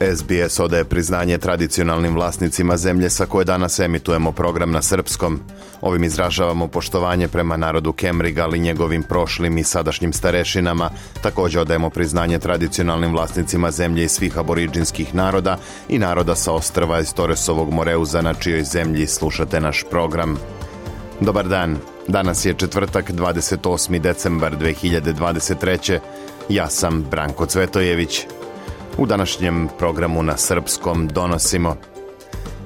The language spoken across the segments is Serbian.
SBS odaje priznanje tradicionalnim vlasnicima zemlje sa koje danas emitujemo program na srpskom. Ovim izražavamo poštovanje prema narodu Kemriga, ali njegovim prošlim i sadašnjim starešinama. Takođe odajemo priznanje tradicionalnim vlasnicima zemlje i svih aboriđinskih naroda i naroda sa ostrva iz Toresovog Moreuza na čijoj zemlji slušate naš program. Dobar dan, danas je četvrtak 28. decembar 2023. Ja sam Branko Cvetojević u današnjem programu na srpskom donosimo.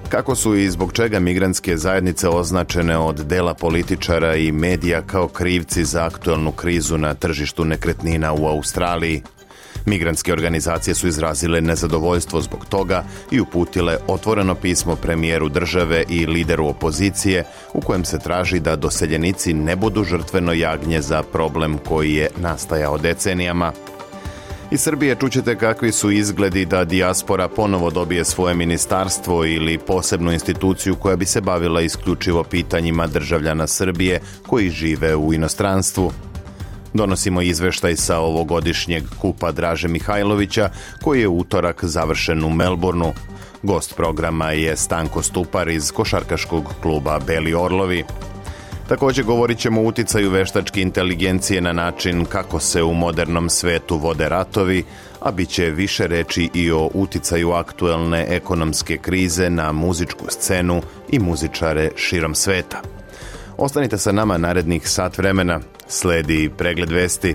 Kako su i zbog čega migrantske zajednice označene od dela političara i medija kao krivci za aktualnu krizu na tržištu nekretnina u Australiji? Migrantske organizacije su izrazile nezadovoljstvo zbog toga i uputile otvoreno pismo premijeru države i lideru opozicije u kojem se traži da doseljenici ne budu žrtveno jagnje za problem koji je nastajao decenijama – Iz Srbije čućete kakvi su izgledi da dijaspora ponovo dobije svoje ministarstvo ili posebnu instituciju koja bi se bavila isključivo pitanjima državljana Srbije koji žive u inostranstvu. Donosimo izveštaj sa ovogodišnjeg kupa Draže Mihajlovića koji je utorak završen u Melbourneu. Gost programa je Stanko Stupar iz košarkaškog kluba Beli Orlovi. Takođe govorit ćemo o uticaju veštačke inteligencije na način kako se u modernom svetu vode ratovi, a bit će više reči i o uticaju aktuelne ekonomske krize na muzičku scenu i muzičare širom sveta. Ostanite sa nama narednih sat vremena, sledi pregled vesti.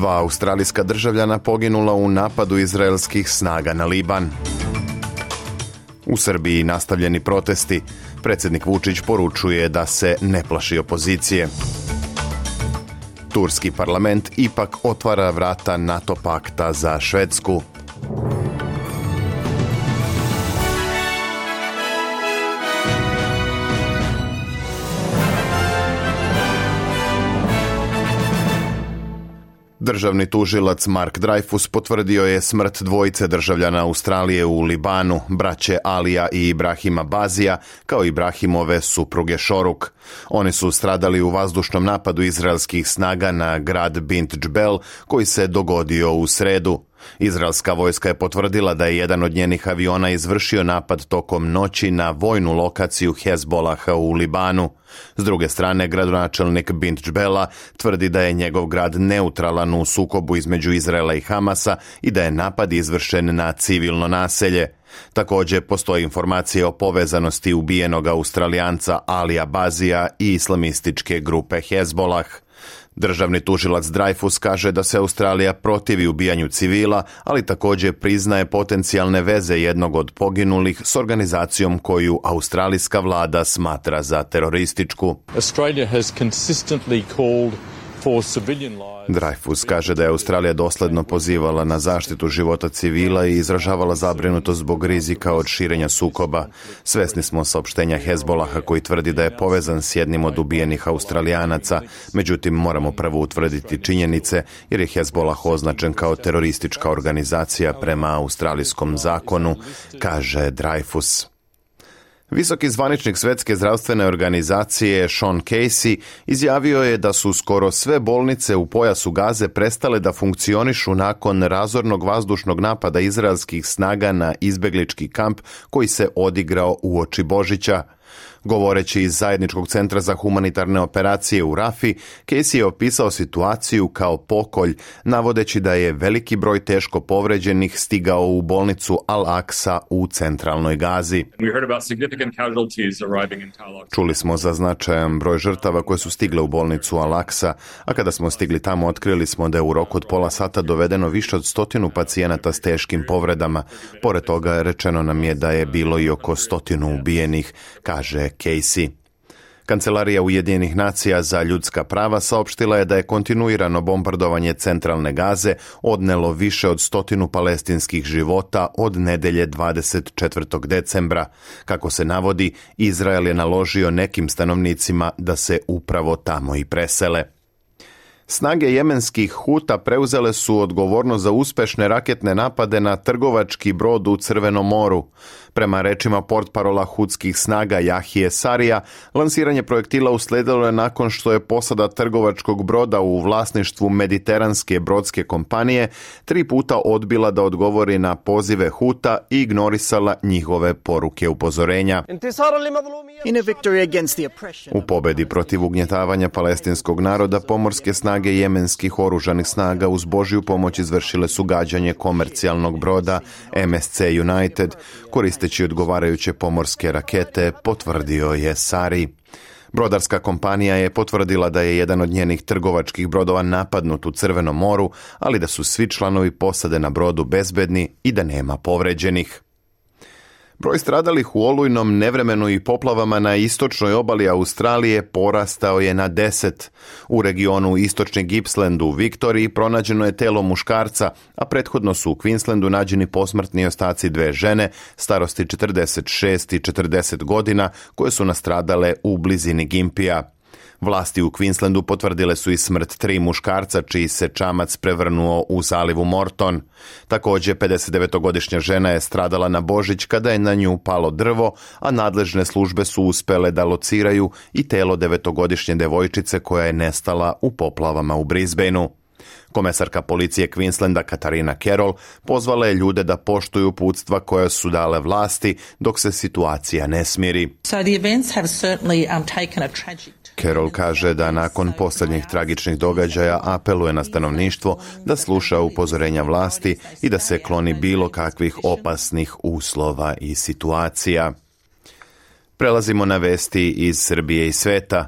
dva australijska državljana poginula u napadu izraelskih snaga na Liban. U Srbiji nastavljeni protesti. Predsednik Vučić poručuje da se ne plaši opozicije. Turski parlament ipak otvara vrata NATO pakta za Švedsku. Državni tužilac Mark Dreyfus potvrdio je smrt dvojice državljana Australije u Libanu, braće Alija i Ibrahima Bazija, kao i Ibrahimove supruge Šoruk. Oni su stradali u vazdušnom napadu izraelskih snaga na grad Bint Džbel, koji se dogodio u sredu, Izraelska vojska je potvrdila da je jedan od njenih aviona izvršio napad tokom noći na vojnu lokaciju Hezbolaha u Libanu. S druge strane, gradonačelnik Bint Bintčbela tvrdi da je njegov grad neutralan u sukobu između Izraela i Hamasa i da je napad izvršen na civilno naselje. Takođe, postoji informacije o povezanosti ubijenog australijanca Alija Bazija i islamističke grupe Hezbolah. Državni tužilac Dreyfus kaže da se Australija protivi ubijanju civila, ali takođe priznaje potencijalne veze jednog od poginulih s organizacijom koju australijska vlada smatra za terorističku. Australia has consistently called Dreyfus kaže da je Australija dosledno pozivala na zaštitu života civila i izražavala zabrinutost zbog rizika od širenja sukoba. Svesni smo saopštenja Hezbolaha koji tvrdi da je povezan s jednim od ubijenih Australijanaca, međutim moramo prvo utvrditi činjenice jer je Hezbolah označen kao teroristička organizacija prema australijskom zakonu, kaže Dreyfus. Visoki zvaničnik Svetske zdravstvene organizacije Sean Casey izjavio je da su skoro sve bolnice u pojasu Gaze prestale da funkcionišu nakon razornog vazdušnog napada izraelskih snaga na izbeglički kamp koji se odigrao u oči Božića. Govoreći iz Zajedničkog centra za humanitarne operacije u Rafi, Casey je opisao situaciju kao pokolj, navodeći da je veliki broj teško povređenih stigao u bolnicu Al-Aqsa u centralnoj Gazi. Čuli smo za značajan broj žrtava koje su stigle u bolnicu Al-Aqsa, a kada smo stigli tamo otkrili smo da je u roku od pola sata dovedeno više od stotinu pacijenata s teškim povredama. Pored toga rečeno nam je da je bilo i oko stotinu ubijenih, kaže Casey. Kancelarija Ujedinjenih nacija za ljudska prava saopštila je da je kontinuirano bombardovanje centralne gaze odnelo više od stotinu palestinskih života od nedelje 24. decembra. Kako se navodi, Izrael je naložio nekim stanovnicima da se upravo tamo i presele. Snage jemenskih huta preuzele su odgovornost za uspešne raketne napade na trgovački brod u Crvenom moru. Prema rečima port parola hudskih snaga Jahije Sarija, lansiranje projektila usledilo je nakon što je posada trgovačkog broda u vlasništvu mediteranske brodske kompanije tri puta odbila da odgovori na pozive Huta i ignorisala njihove poruke upozorenja. U pobedi protiv ugnjetavanja palestinskog naroda pomorske snage jemenskih oružanih snaga uz Božju pomoć izvršile su gađanje komercijalnog broda MSC United koristeći koristeći odgovarajuće pomorske rakete, potvrdio je Sari. Brodarska kompanija je potvrdila da je jedan od njenih trgovačkih brodova napadnut u Crvenom moru, ali da su svi članovi posade na brodu bezbedni i da nema povređenih. Broj stradalih u olujnom nevremenu i poplavama na istočnoj obali Australije porastao je na 10. U regionu istočne Gippslandu u Viktoriji pronađeno je telo muškarca, a prethodno su u Queenslandu nađeni posmrtni ostaci dve žene starosti 46 i 40 godina koje su nastradale u blizini Gimpija. Vlasti u Queenslandu potvrdile su i smrt tri muškarca čiji se čamac prevrnuo u zalivu Morton. Takođe, 59-godišnja žena je stradala na Božić kada je na nju palo drvo, a nadležne službe su uspele da lociraju i telo devetogodišnje devojčice koja je nestala u poplavama u Brisbaneu. Komesarka policije Queenslanda Katarina Carroll pozvala je ljude da poštuju putstva koja su dale vlasti dok se situacija ne smiri. have um, taken a tragic... Carroll kaže da nakon poslednjih tragičnih događaja apeluje na stanovništvo da sluša upozorenja vlasti i da se kloni bilo kakvih opasnih uslova i situacija. Prelazimo na vesti iz Srbije i sveta.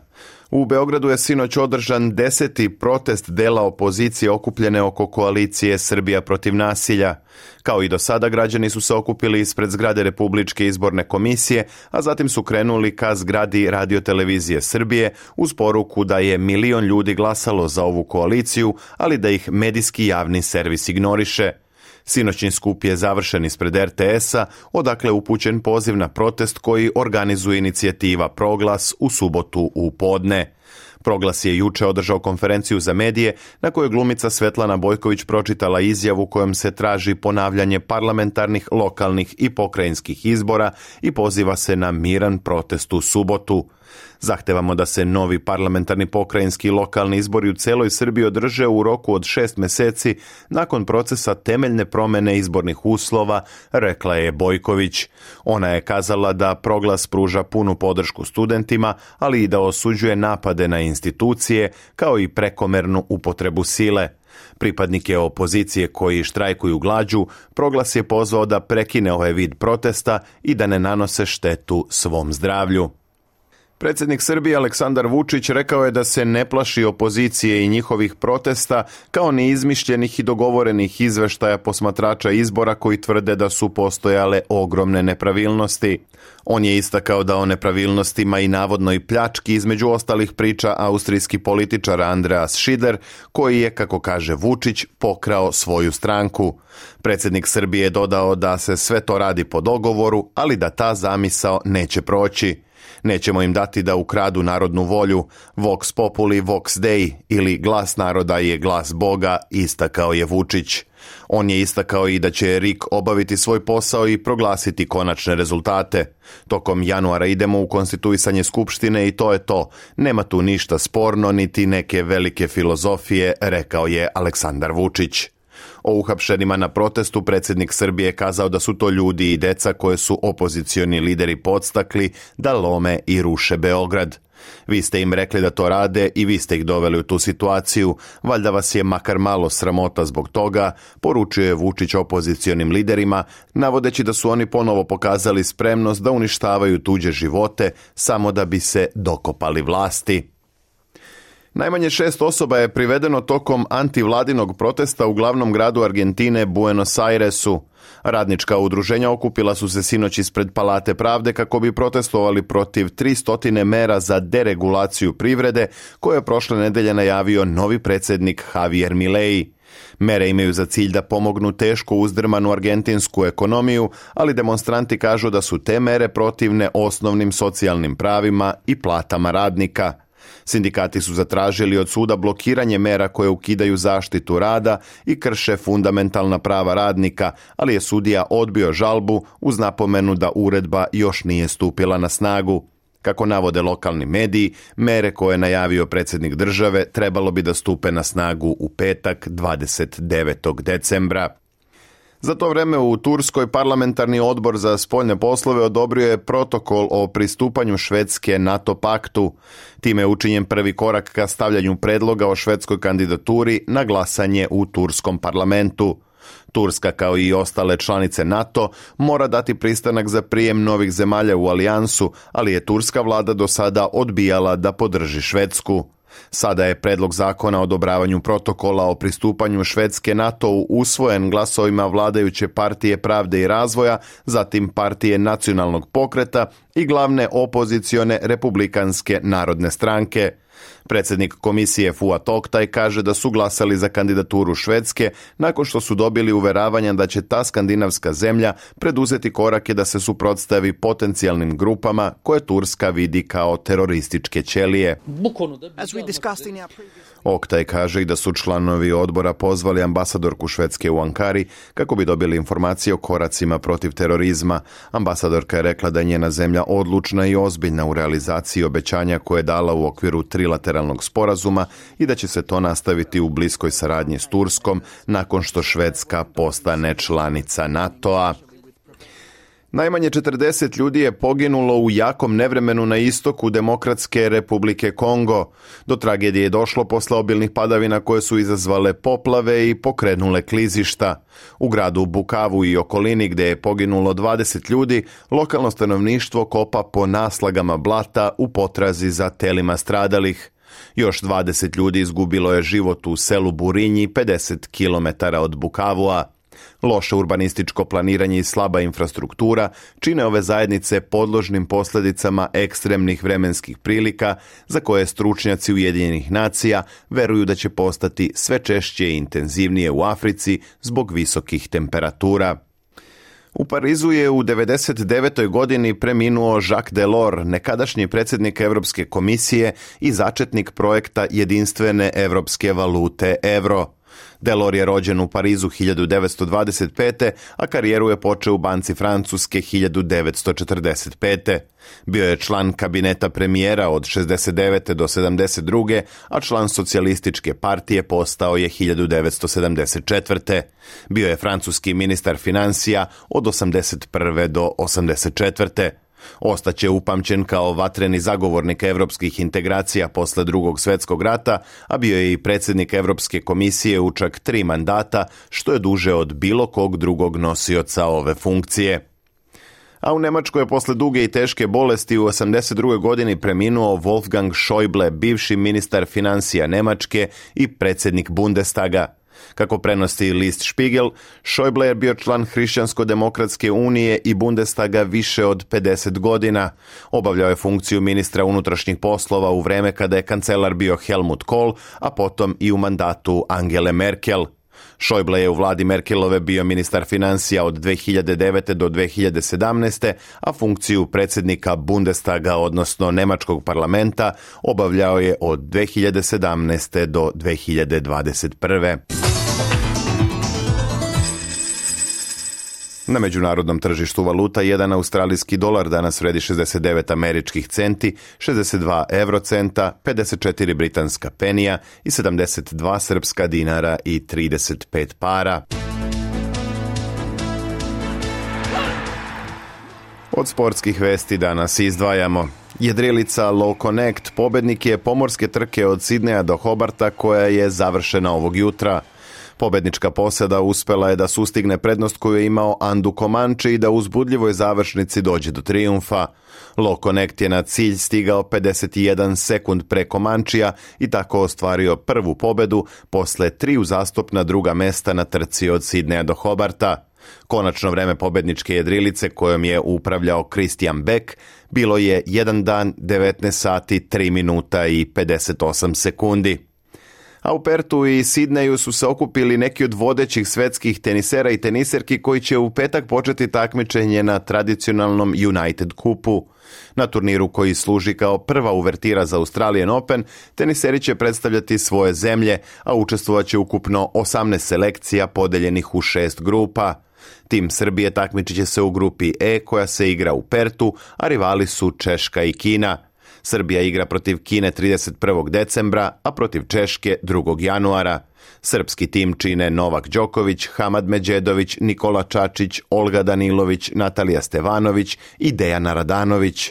U Beogradu je sinoć održan deseti protest dela opozicije okupljene oko koalicije Srbija protiv nasilja. Kao i do sada građani su se okupili ispred zgrade Republičke izborne komisije, a zatim su krenuli ka zgradi radiotelevizije Srbije uz poruku da je milion ljudi glasalo za ovu koaliciju, ali da ih medijski javni servis ignoriše. Sinoćni skup je završen ispred RTS-a, odakle upućen poziv na protest koji organizuje inicijativa Proglas u subotu u podne. Proglas je juče održao konferenciju za medije na kojoj glumica Svetlana Bojković pročitala izjavu kojom se traži ponavljanje parlamentarnih, lokalnih i pokrajinskih izbora i poziva se na miran protest u subotu. Zahtevamo da se novi parlamentarni pokrajinski i lokalni izbori u celoj Srbiji održe u roku od šest meseci nakon procesa temeljne promene izbornih uslova, rekla je Bojković. Ona je kazala da proglas pruža punu podršku studentima, ali i da osuđuje napade na institucije kao i prekomernu upotrebu sile. Pripadnike opozicije koji štrajkuju glađu, proglas je pozvao da prekine ovaj vid protesta i da ne nanose štetu svom zdravlju. Predsednik Srbije Aleksandar Vučić rekao je da se ne plaši opozicije i njihovih protesta, kao ni izmišljenih i dogovorenih izveštaja posmatrača izbora koji tvrde da su postojale ogromne nepravilnosti. On je istakao da o nepravilnostima i navodnoj pljački između ostalih priča austrijski političar Andreas Schider, koji je, kako kaže Vučić, pokrao svoju stranku. Predsednik Srbije je dodao da se sve to radi po dogovoru, ali da ta zamisao neće proći. Nećemo im dati da ukradu narodnu volju, vox populi, vox dei ili glas naroda je glas Boga, istakao je Vučić. On je istakao i da će Rik obaviti svoj posao i proglasiti konačne rezultate. Tokom januara idemo u konstituisanje Skupštine i to je to. Nema tu ništa sporno niti neke velike filozofije, rekao je Aleksandar Vučić. O uhapšenima na protestu predsednik Srbije je kazao da su to ljudi i deca koje su opozicioni lideri podstakli da lome i ruše Beograd. Vi ste im rekli da to rade i vi ste ih doveli u tu situaciju, valjda vas je makar malo sramota zbog toga, poručio je Vučić opozicionim liderima, navodeći da su oni ponovo pokazali spremnost da uništavaju tuđe živote samo da bi se dokopali vlasti. Najmanje šest osoba je privedeno tokom antivladinog protesta u glavnom gradu Argentine Buenos Airesu. Radnička udruženja okupila su se sinoć ispred Palate pravde kako bi protestovali protiv 300 mera za deregulaciju privrede koje je prošle nedelje najavio novi predsednik Javier Milei. Mere imaju za cilj da pomognu teško uzdrmanu argentinsku ekonomiju, ali demonstranti kažu da su te mere protivne osnovnim socijalnim pravima i platama radnika. Sindikati su zatražili od suda blokiranje mera koje ukidaju zaštitu rada i krše fundamentalna prava radnika, ali je sudija odbio žalbu uz napomenu da uredba još nije stupila na snagu. Kako navode lokalni mediji, mere koje je najavio predsednik države trebalo bi da stupe na snagu u petak 29. decembra. Za to vreme u Turskoj parlamentarni odbor za spoljne poslove odobrio je protokol o pristupanju Švedske NATO paktu. Time je učinjen prvi korak ka stavljanju predloga o švedskoj kandidaturi na glasanje u turskom parlamentu. Turska kao i ostale članice NATO mora dati pristanak za prijem novih zemalja u alijansu, ali je turska vlada do sada odbijala da podrži Švedsku. Sada je predlog zakona o odobravanju protokola o pristupanju Švedske NATO-u usvojen glasovima vladajuće partije Pravde i razvoja, zatim partije nacionalnog pokreta i glavne opozicione republikanske narodne stranke – Predsednik komisije Fuat Toktaj kaže da su glasali za kandidaturu Švedske nakon što su dobili uveravanja da će ta skandinavska zemlja preduzeti korake da se suprotstavi potencijalnim grupama koje Turska vidi kao terorističke ćelije. Oktaj kaže i da su članovi odbora pozvali ambasadorku Švedske u Ankari kako bi dobili informacije o koracima protiv terorizma. Ambasadorka je rekla da je njena zemlja odlučna i ozbiljna u realizaciji obećanja koje je dala u okviru trilateralnog sporazuma i da će se to nastaviti u bliskoj saradnji s Turskom nakon što Švedska postane članica NATO-a. Najmanje 40 ljudi je poginulo u jakom nevremenu na istoku Demokratske republike Kongo. Do tragedije je došlo posle obilnih padavina koje su izazvale poplave i pokrenule klizišta. U gradu Bukavu i okolini gde je poginulo 20 ljudi, lokalno stanovništvo kopa po naslagama blata u potrazi za telima stradalih. Još 20 ljudi izgubilo je život u selu Burinji 50 km od Bukavua. Loše urbanističko planiranje i slaba infrastruktura čine ove zajednice podložnim posledicama ekstremnih vremenskih prilika za koje stručnjaci Ujedinjenih nacija veruju da će postati sve češće i intenzivnije u Africi zbog visokih temperatura. U Parizu je u 99. godini preminuo Jacques Delors, nekadašnji predsednik Evropske komisije i začetnik projekta jedinstvene evropske valute euro. Delor je rođen u Parizu 1925. a karijeru je počeo u Banci Francuske 1945. Bio je član kabineta premijera od 69. do 72. a član socijalističke partije postao je 1974. Bio je francuski ministar financija od 81. do 84. Ostaće upamćen kao vatreni zagovornik evropskih integracija posle drugog svetskog rata, a bio je i predsednik Evropske komisije u čak tri mandata, što je duže od bilo kog drugog nosioca ove funkcije a u Nemačkoj je posle duge i teške bolesti u 82. godini preminuo Wolfgang Schäuble, bivši ministar financija Nemačke i predsednik Bundestaga. Kako prenosi list Spiegel, Šojble je bio član Hrišćansko-demokratske unije i Bundestaga više od 50 godina. Obavljao je funkciju ministra unutrašnjih poslova u vreme kada je kancelar bio Helmut Kohl, a potom i u mandatu Angele Merkel. Šojble je u vladi Merkelove bio ministar financija od 2009. do 2017. a funkciju predsednika Bundestaga, odnosno Nemačkog parlamenta, obavljao je od 2017. do 2021. Na međunarodnom tržištu valuta jedan australijski dolar danas vredi 69 američkih centi, 62 eurocenta, 54 britanska penija i 72 srpska dinara i 35 para. Od sportskih vesti danas izdvajamo. Jedrilica Low Connect pobednik je pomorske trke od Sidneja do Hobarta koja je završena ovog jutra – Pobednička posada uspela je da sustigne prednost koju je imao Andu Komanči i da u uzbudljivoj završnici dođe do trijumfa. Lo Connect je na cilj stigao 51 sekund pre Komančija i tako ostvario prvu pobedu posle tri uzastopna druga mesta na trci od Sidneja do Hobarta. Konačno vreme pobedničke jedrilice kojom je upravljao Christian Beck bilo je 1 dan 19 sati 3 minuta i 58 sekundi a u Pertu i Sidneju su se okupili neki od vodećih svetskih tenisera i teniserki koji će u petak početi takmičenje na tradicionalnom United kupu. Na turniru koji služi kao prva uvertira za Australian Open, teniseri će predstavljati svoje zemlje, a učestvovat će ukupno 18 selekcija podeljenih u šest grupa. Tim Srbije takmičiće se u grupi E koja se igra u Pertu, a rivali su Češka i Kina. Srbija igra protiv Kine 31. decembra, a protiv Češke 2. januara. Srpski tim čine Novak Đoković, Hamad Međedović, Nikola Čačić, Olga Danilović, Natalija Stevanović i Dejana Radanović.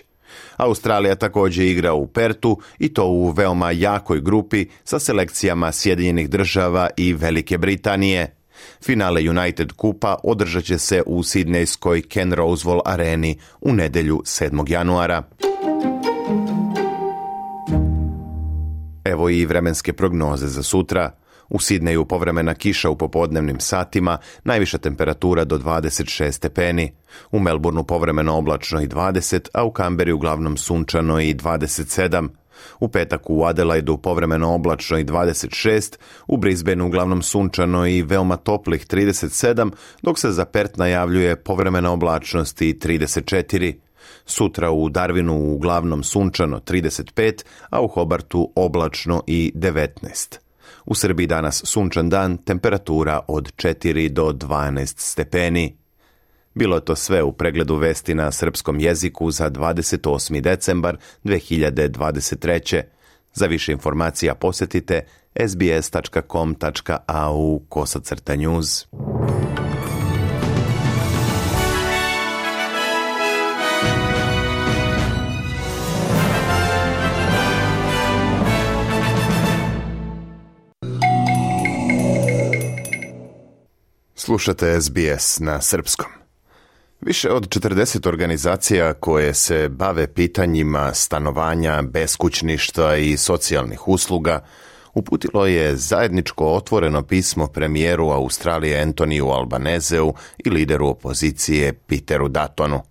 Australija takođe igra u Pertu i to u veoma jakoj grupi sa selekcijama Sjedinjenih država i Velike Britanije. Finale United Kupa održat će se u Sidnejskoj Ken Rosewall areni u nedelju 7. januara. Evo i vremenske prognoze za sutra. U Sidneju povremena kiša u popodnevnim satima, najviša temperatura do 26 stepeni. U Melbourneu povremeno oblačno i 20, a u Kamberi uglavnom sunčano i 27. U petak u Adelaidu povremeno oblačno i 26, u Brisbaneu uglavnom sunčano i veoma toplih 37, dok se za Pert najavljuje povremena oblačnost i 34. Sutra u Darwinu uglavnom sunčano 35, a u Hobartu oblačno i 19. U Srbiji danas sunčan dan, temperatura od 4 do 12 stepeni. Bilo je to sve u pregledu vesti na srpskom jeziku za 28. decembar 2023. Za više informacija posetite sbs.com.au kosacrta news. Slušate SBS na srpskom. Više od 40 organizacija koje se bave pitanjima stanovanja, beskućništa i socijalnih usluga uputilo je zajedničko otvoreno pismo premijeru Australije Antoniju Albanezeu i lideru opozicije Peteru Datonu.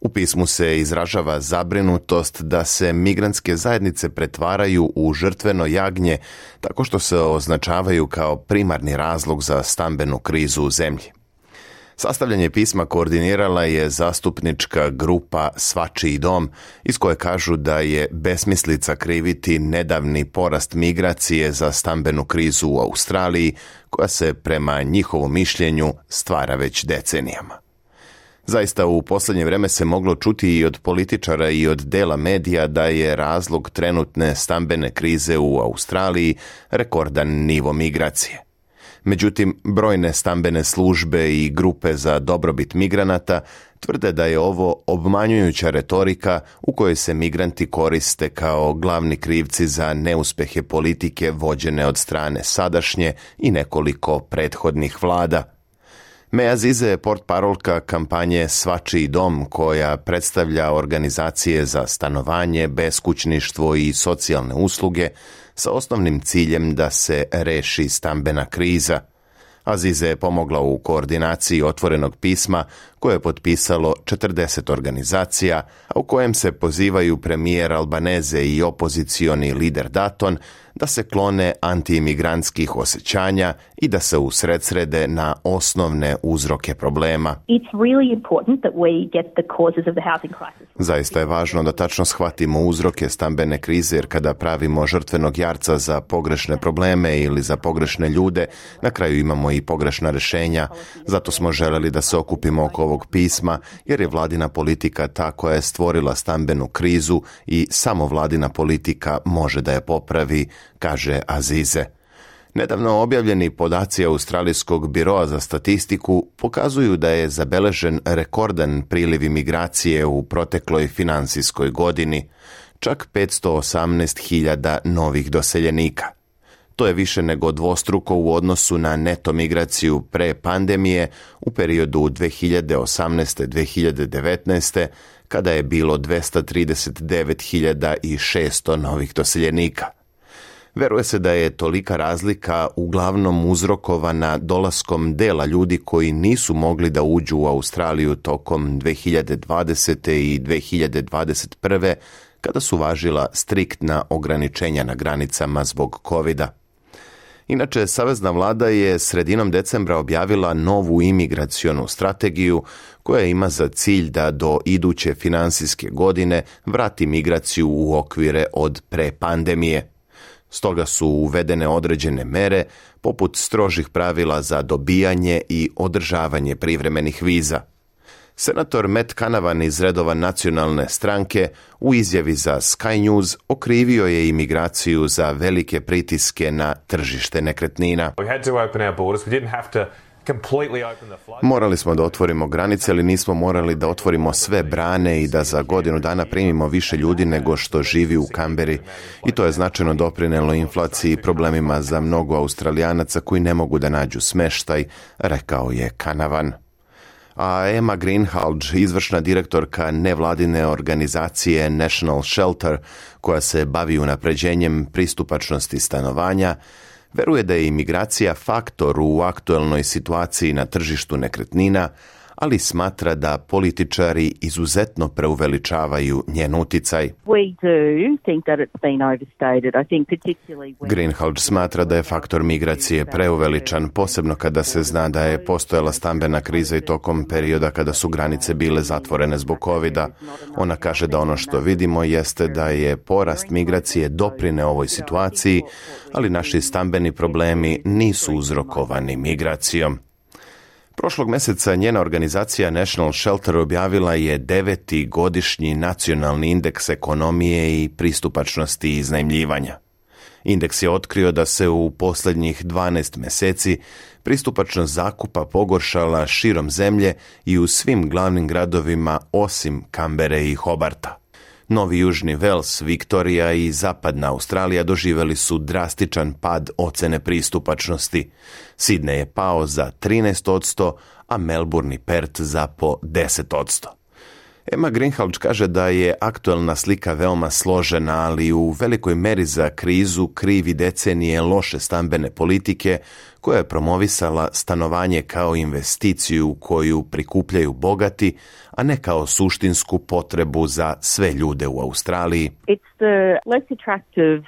U pismu se izražava zabrinutost da se migrantske zajednice pretvaraju u žrtveno jagnje tako što se označavaju kao primarni razlog za stambenu krizu u zemlji. Sastavljanje pisma koordinirala je zastupnička grupa Svačiji dom, iz koje kažu da je besmislica kriviti nedavni porast migracije za stambenu krizu u Australiji, koja se prema njihovom mišljenju stvara već decenijama. Zaista u poslednje vreme se moglo čuti i od političara i od dela medija da je razlog trenutne stambene krize u Australiji rekordan nivo migracije. Međutim, brojne stambene službe i grupe za dobrobit migranata tvrde da je ovo obmanjujuća retorika u kojoj se migranti koriste kao glavni krivci za neuspehe politike vođene od strane sadašnje i nekoliko prethodnih vlada – Meja Zize je port parolka kampanje Svačiji dom koja predstavlja organizacije za stanovanje, beskućništvo i socijalne usluge sa osnovnim ciljem da se reši stambena kriza. Azize je pomogla u koordinaciji otvorenog pisma koje je potpisalo 40 organizacija, a u kojem se pozivaju premijer Albaneze i opozicioni lider Daton da se klone antiimigrantskih osjećanja i da se usredsrede na osnovne uzroke problema. Zaista je važno da tačno shvatimo uzroke stambene krize jer kada pravimo žrtvenog jarca za pogrešne probleme ili za pogrešne ljude, na kraju imamo i pogrešna rešenja. Zato smo želeli da se okupimo oko ovog pisma jer je vladina politika ta koja je stvorila stambenu krizu i samo vladina politika može da je popravi, kaže Azize. Nedavno objavljeni podaci Australijskog biroa za statistiku pokazuju da je zabeležen rekordan priliv imigracije u protekloj finansijskoj godini, čak 518.000 novih doseljenika. To je više nego dvostruko u odnosu na neto migraciju pre pandemije u periodu 2018-2019 kada je bilo 239.600 novih doseljenika – Veruje se da je tolika razlika uglavnom uzrokovana dolaskom dela ljudi koji nisu mogli da uđu u Australiju tokom 2020. i 2021. kada su važila striktna ograničenja na granicama zbog covid -a. Inače, Savezna vlada je sredinom decembra objavila novu imigracionu strategiju koja ima za cilj da do iduće finansijske godine vrati migraciju u okvire od pre pandemije. Stoga su uvedene određene mere poput strožih pravila za dobijanje i održavanje privremenih viza. Senator Matt Canavan iz redova nacionalne stranke u izjavi za Sky News okrivio je imigraciju za velike pritiske na tržište nekretnina. We had to open our borders. We didn't have to Morali smo da otvorimo granice, ali nismo morali da otvorimo sve brane i da za godinu dana primimo više ljudi nego što živi u Kamberi. I to je značajno doprinelo inflaciji i problemima za mnogo australijanaca koji ne mogu da nađu smeštaj, rekao je Kanavan. A Emma Greenhalgh, izvršna direktorka nevladine organizacije National Shelter, koja se bavi unapređenjem pristupačnosti stanovanja, veruje da je imigracija faktor u aktuelnoj situaciji na tržištu nekretnina, ali smatra da političari izuzetno preuveličavaju njen uticaj. Greenhalgh smatra da je faktor migracije preuveličan, posebno kada se zna da je postojala stambena kriza i tokom perioda kada su granice bile zatvorene zbog covid -a. Ona kaže da ono što vidimo jeste da je porast migracije doprine ovoj situaciji, ali naši stambeni problemi nisu uzrokovani migracijom. Prošlog meseca njena organizacija National Shelter objavila je deveti godišnji nacionalni indeks ekonomije i pristupačnosti iznajmljivanja. Indeks je otkrio da se u poslednjih 12 meseci pristupačnost zakupa pogoršala širom zemlje i u svim glavnim gradovima osim Kambere i Hobarta. Novi Južni Vels, Viktorija i Zapadna Australija doživeli su drastičan pad ocene pristupačnosti. Sidne je pao za 13%, a Melbourne i Perth za po 10%. Emma Greenhalgh kaže da je aktualna slika veoma složena, ali u velikoj meri za krizu krivi decenije loše stambene politike koja je promovisala stanovanje kao investiciju koju prikupljaju bogati, a ne kao suštinsku potrebu za sve ljude u Australiji. It's the less attractive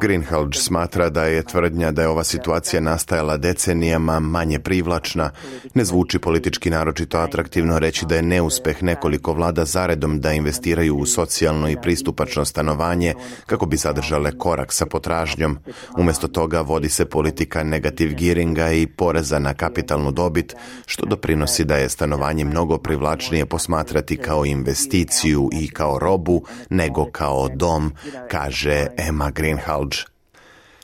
Greenhalgh smatra da je tvrdnja da je ova situacija nastajala decenijama manje privlačna. Ne zvuči politički naročito atraktivno reći da je neuspeh nekoliko vlada zaredom da investiraju u socijalno i pristupačno stanovanje kako bi zadržale korak sa potražnjom. Umesto toga vodi se politika negativ giringa i poreza na kapitalnu dobit, što doprinosi da je stanovanje mnogo privlačnije posmatrati kao investiciju i kao robu nego kao dom dom, kaže Emma Greenhalgh.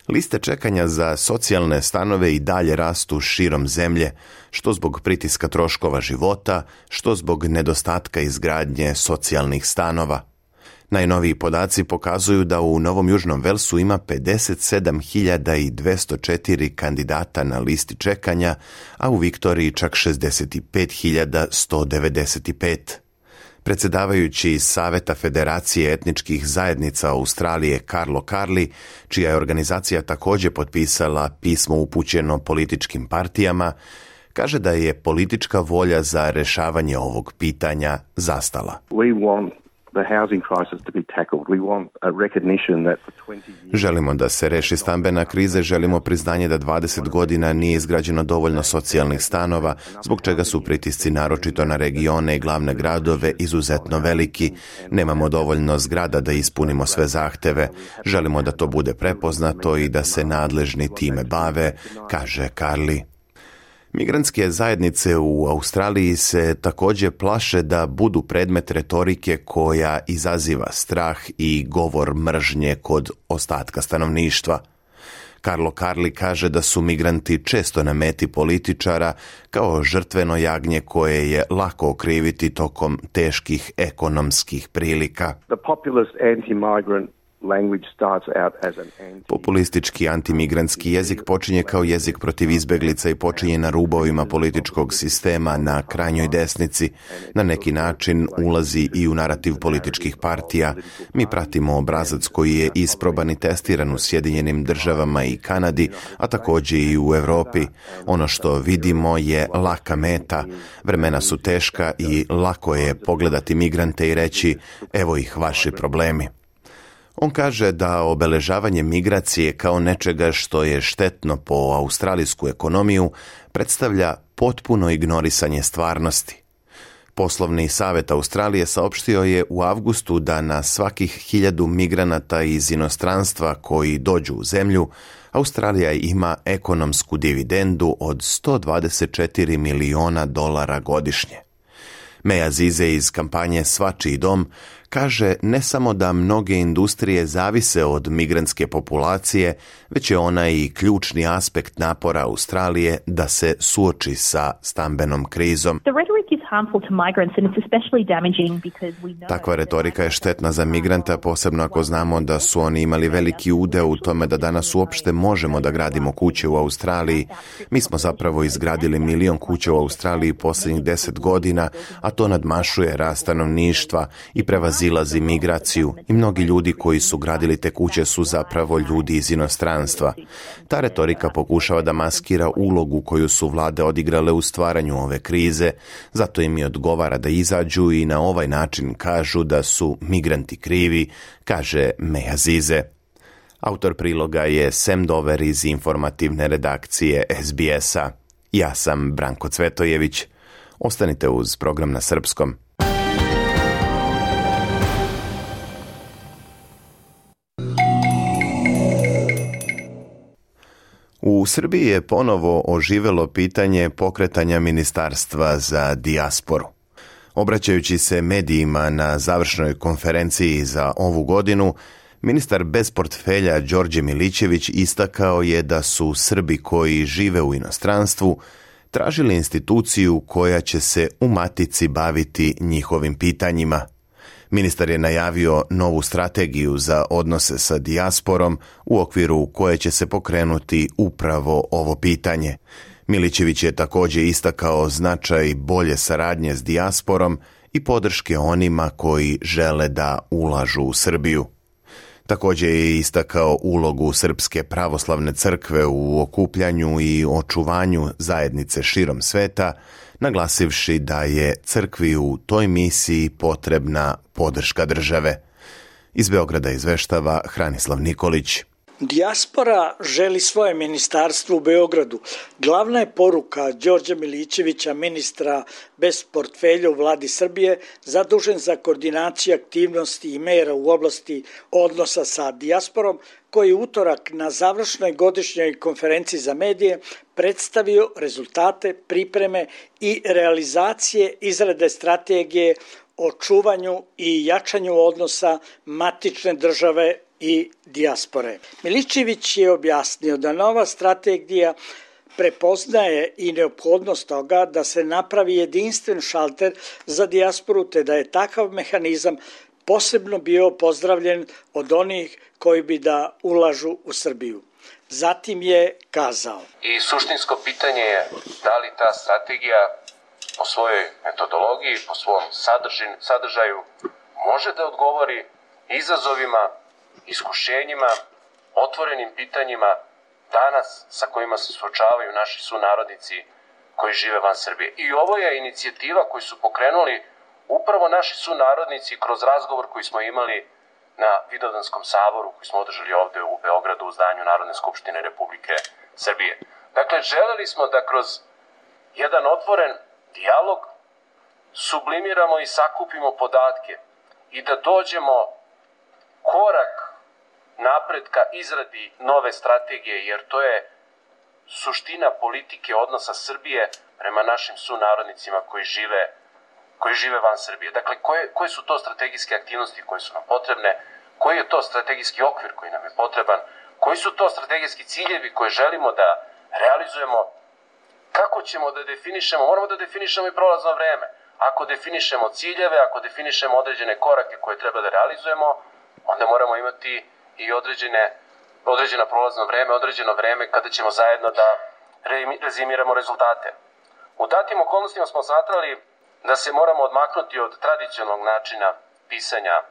Liste čekanja za socijalne stanove i dalje rastu širom zemlje, što zbog pritiska troškova života, što zbog nedostatka izgradnje socijalnih stanova. Najnoviji podaci pokazuju da u Novom Južnom Velsu ima 57.204 kandidata na listi čekanja, a u Viktoriji čak 65.195. Predsedavajući Saveta Federacije etničkih zajednica Australije Karlo Karli, čija je organizacija takođe potpisala pismo upućeno političkim partijama, kaže da je politička volja za rešavanje ovog pitanja zastala. We want Želimo da se reši stambena kriza želimo priznanje da 20 godina nije izgrađeno dovoljno socijalnih stanova, zbog čega su pritisci naročito na regione i glavne gradove izuzetno veliki. Nemamo dovoljno zgrada da ispunimo sve zahteve. Želimo da to bude prepoznato i da se nadležni time bave, kaže Karli. Migrantske zajednice u Australiji se takođe plaše da budu predmet retorike koja izaziva strah i govor mržnje kod ostatka stanovništva. Karlo Karli kaže da su migranti često na meti političara kao žrtveno jagnje koje je lako okriviti tokom teških ekonomskih prilika. The populist anti-migrant Populistički antimigrantski jezik počinje kao jezik protiv izbeglica i počinje na rubovima političkog sistema, na krajnjoj desnici. Na neki način ulazi i u narativ političkih partija. Mi pratimo obrazac koji je isproban i testiran u Sjedinjenim državama i Kanadi, a takođe i u Evropi. Ono što vidimo je laka meta. Vremena su teška i lako je pogledati migrante i reći evo ih vaši problemi. On kaže da obeležavanje migracije kao nečega što je štetno po australijsku ekonomiju predstavlja potpuno ignorisanje stvarnosti. Poslovni savet Australije saopštio je u avgustu da na svakih hiljadu migranata iz inostranstva koji dođu u zemlju, Australija ima ekonomsku dividendu od 124 miliona dolara godišnje. Meja Zize iz kampanje Svačiji dom kaže ne samo da mnoge industrije zavise od migrantske populacije, već je ona i ključni aspekt napora Australije da se suoči sa stambenom krizom. Takva retorika je štetna za migranta, posebno ako znamo da su oni imali veliki udeo u tome da danas uopšte možemo da gradimo kuće u Australiji. Mi smo zapravo izgradili milion kuća u Australiji poslednjih deset godina, a to nadmašuje rast stanovništva i prevazilazi prevazilazi migraciju i mnogi ljudi koji su gradili te kuće su zapravo ljudi iz inostranstva. Ta retorika pokušava da maskira ulogu koju su vlade odigrale u stvaranju ove krize, zato im i odgovara da izađu i na ovaj način kažu da su migranti krivi, kaže Meja Zize. Autor priloga je Sam Dover iz informativne redakcije SBS-a. Ja sam Branko Cvetojević. Ostanite uz program na srpskom. U Srbiji je ponovo oživelo pitanje pokretanja ministarstva za dijasporu. Obraćajući se medijima na završnoj konferenciji za ovu godinu, ministar bez portfelja Đorđe Milićević istakao je da su Srbi koji žive u inostranstvu tražili instituciju koja će se u matici baviti njihovim pitanjima – Ministar je najavio novu strategiju za odnose sa dijasporom u okviru koje će se pokrenuti upravo ovo pitanje. Milićević je takođe istakao značaj bolje saradnje s dijasporom i podrške onima koji žele da ulažu u Srbiju. Takođe je istakao ulogu Srpske pravoslavne crkve u okupljanju i očuvanju zajednice širom sveta, naglasivši da je crkvi u toj misiji potrebna podrška države. Iz Beograda izveštava Hranislav Nikolić. Dijaspora želi svoje ministarstvo u Beogradu. Glavna je poruka Đorđa Milićevića, ministra bez portfelja u vladi Srbije, zadužen za koordinaciju aktivnosti i mera u oblasti odnosa sa dijasporom, koji utorak na završnoj godišnjoj konferenciji za medije predstavio rezultate, pripreme i realizacije izrade strategije očuvanju i jačanju odnosa matične države i dijaspore. Miličević je objasnio da nova strategija prepoznaje i neophodnost toga da se napravi jedinstven šalter za dijasporu te da je takav mehanizam posebno bio pozdravljen od onih koji bi da ulažu u Srbiju. Zatim je kazao. I suštinsko pitanje je da li ta strategija po svojoj metodologiji, po svom sadržin, sadržaju može da odgovori izazovima iskušenjima, otvorenim pitanjima danas sa kojima se suočavaju naši sunarodnici koji žive van Srbije. I ovo je inicijativa koju su pokrenuli upravo naši sunarodnici kroz razgovor koji smo imali na Vidodanskom saboru koji smo održali ovde u Beogradu u zdanju Narodne skupštine Republike Srbije. Dakle, želeli smo da kroz jedan otvoren dijalog sublimiramo i sakupimo podatke i da dođemo korak napretka izradi nove strategije, jer to je suština politike odnosa Srbije prema našim sunarodnicima koji žive koji žive van Srbije. Dakle, koje, koje su to strategijske aktivnosti koje su nam potrebne, koji je to strategijski okvir koji nam je potreban, koji su to strategijski ciljevi koje želimo da realizujemo, kako ćemo da definišemo, moramo da definišemo i prolazno vreme. Ako definišemo ciljeve, ako definišemo određene korake koje treba da realizujemo, onda moramo imati i određene, određena prolazno vreme, određeno vreme kada ćemo zajedno da rezimiramo rezultate. U datim okolnostima smo smatrali da se moramo odmaknuti od tradicionalnog načina pisanja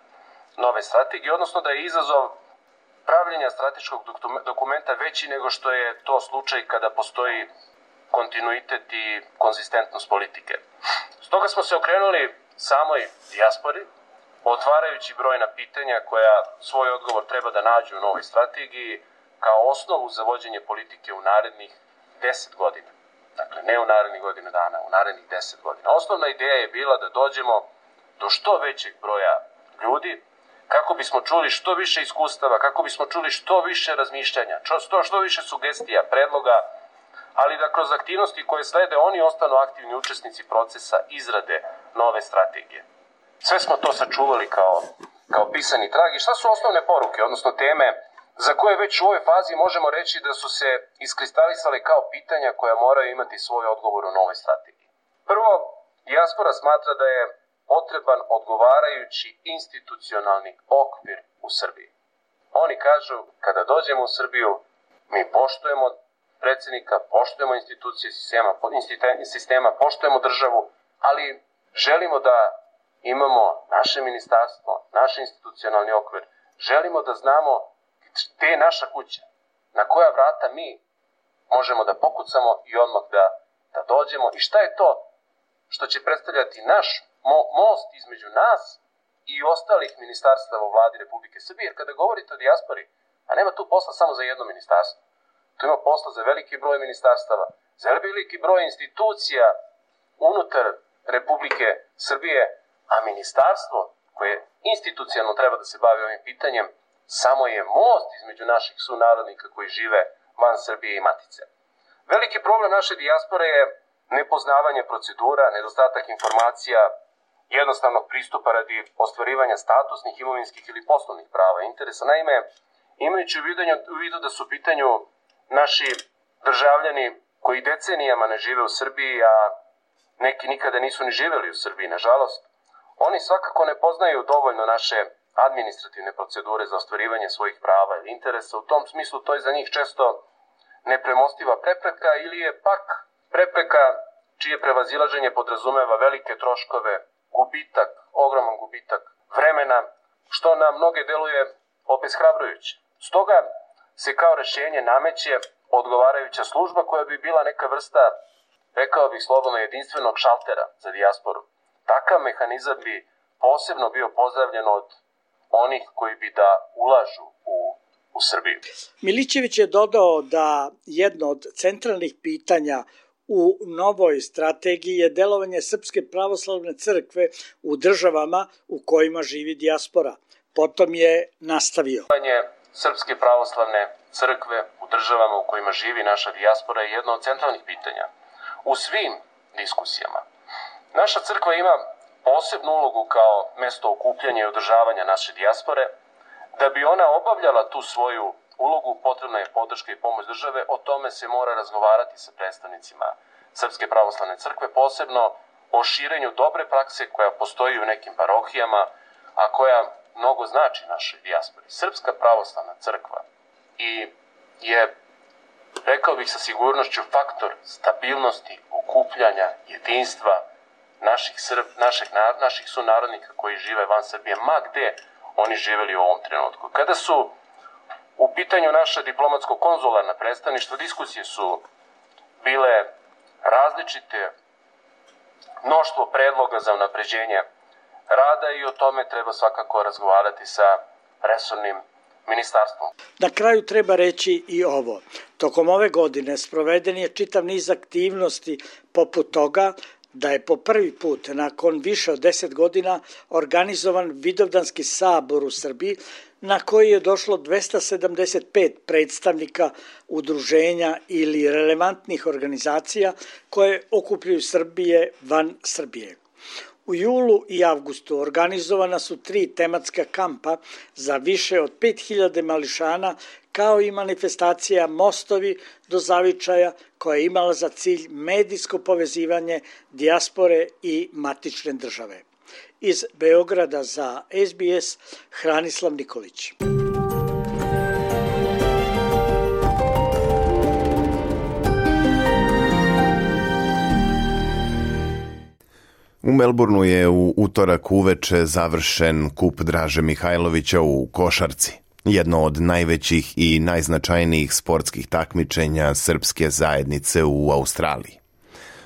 nove strategije, odnosno da je izazov pravljenja strateškog dokumenta veći nego što je to slučaj kada postoji kontinuitet i konzistentnost politike. Stoga smo se okrenuli samoj dijaspori, otvarajući brojna pitanja koja svoj odgovor treba da nađu u novoj strategiji kao osnovu za vođenje politike u narednih 10 godina. Dakle, ne u narednih godina dana, u narednih 10 godina. Osnovna ideja je bila da dođemo do što većeg broja ljudi, kako bismo čuli što više iskustava, kako bismo čuli što više razmišljanja, što, što više sugestija, predloga, ali da kroz aktivnosti koje slede oni ostanu aktivni učesnici procesa izrade nove strategije. Sve smo to sačuvali kao, kao pisani trag. I šta su osnovne poruke, odnosno teme za koje već u ovoj fazi možemo reći da su se iskristalisale kao pitanja koja moraju imati svoj odgovor u novoj strategiji. Prvo, Jaspora smatra da je potreban odgovarajući institucionalni okvir u Srbiji. Oni kažu, kada dođemo u Srbiju, mi poštujemo predsednika, poštujemo institucije sistema, sistema, poštujemo državu, ali želimo da imamo naše ministarstvo, naš institucionalni okvir. Želimo da znamo gde je naša kuća, na koja vrata mi možemo da pokucamo i odmah da, da dođemo i šta je to što će predstavljati naš mo most između nas i ostalih ministarstava u vladi Republike Srbije, jer kada govorite o dijaspori, a nema tu posla samo za jedno ministarstvo, tu ima posla za veliki broj ministarstava, za veliki broj institucija unutar Republike Srbije a ministarstvo koje institucionalno treba da se bavi ovim pitanjem samo je most između naših sunarodnika koji žive van Srbije i Matice. Veliki problem naše dijaspore je nepoznavanje procedura, nedostatak informacija, jednostavnog pristupa radi ostvarivanja statusnih, imovinskih ili poslovnih prava interesa. Naime, imajući u vidu, u vidu da su u pitanju naši državljani koji decenijama ne žive u Srbiji, a neki nikada nisu ni živeli u Srbiji, nažalost, Oni svakako ne poznaju dovoljno naše administrativne procedure za ostvarivanje svojih prava ili interesa. U tom smislu to je za njih često nepremostiva prepreka ili je pak prepreka čije prevazilaženje podrazumeva velike troškove, gubitak, ogroman gubitak vremena, što na mnoge deluje obeshrabrujuće. Stoga se kao rešenje nameće odgovarajuća služba koja bi bila neka vrsta, rekao bih slobodno, jedinstvenog šaltera za dijasporu. Takav mehanizam bi posebno bio pozdravljen od onih koji bi da ulažu u, u Srbiju. Milićević je dodao da jedno od centralnih pitanja u novoj strategiji je delovanje Srpske pravoslavne crkve u državama u kojima živi dijaspora. Potom je nastavio. Delovanje Srpske pravoslavne crkve u državama u kojima živi naša dijaspora je jedno od centralnih pitanja. U svim diskusijama, Naša crkva ima posebnu ulogu kao mesto okupljanja i održavanja naše dijaspore. Da bi ona obavljala tu svoju ulogu, potrebna je podrška i pomoć države. O tome se mora razgovarati sa predstavnicima Srpske pravoslavne crkve, posebno o širenju dobre prakse koja postoji u nekim parohijama, a koja mnogo znači našoj dijaspori. Srpska pravoslavna crkva i je, rekao bih sa sigurnošću, faktor stabilnosti, okupljanja, jedinstva, naših, Srb, našeg, na, naših sunarodnika koji žive van Srbije, ma gde oni živeli u ovom trenutku. Kada su u pitanju naša diplomatsko-konzularna predstavništva, diskusije su bile različite, mnoštvo predloga za unapređenje rada i o tome treba svakako razgovarati sa resornim ministarstvom. Na kraju treba reći i ovo. Tokom ove godine sproveden je čitav niz aktivnosti poput toga da je po prvi put nakon više od 10 godina organizovan Vidovdanski sabor u Srbiji na koji je došlo 275 predstavnika udruženja ili relevantnih organizacija koje okupljaju Srbije van Srbije. U julu i avgustu organizovana su tri tematska kampa za više od 5000 mališana kao i manifestacija Mostovi do zavičaja koja je imala za cilj medijsko povezivanje dijaspore i matične države. Iz Beograda za SBS, Hranislav Nikolić. U Melbourneu je u utorak uveče završen kup Draže Mihajlovića u Košarci jedno od najvećih i najznačajnijih sportskih takmičenja srpske zajednice u Australiji.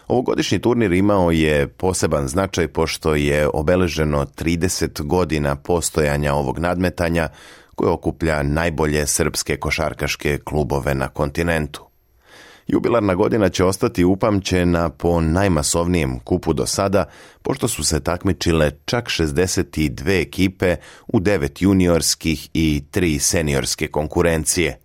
Ovogodišnji turnir imao je poseban značaj pošto je obeleženo 30 godina postojanja ovog nadmetanja koje okuplja najbolje srpske košarkaške klubove na kontinentu. Jubilarna godina će ostati upamćena po najmasovnijem kupu do sada, pošto su se takmičile čak 62 ekipe u devet juniorskih i tri seniorske konkurencije.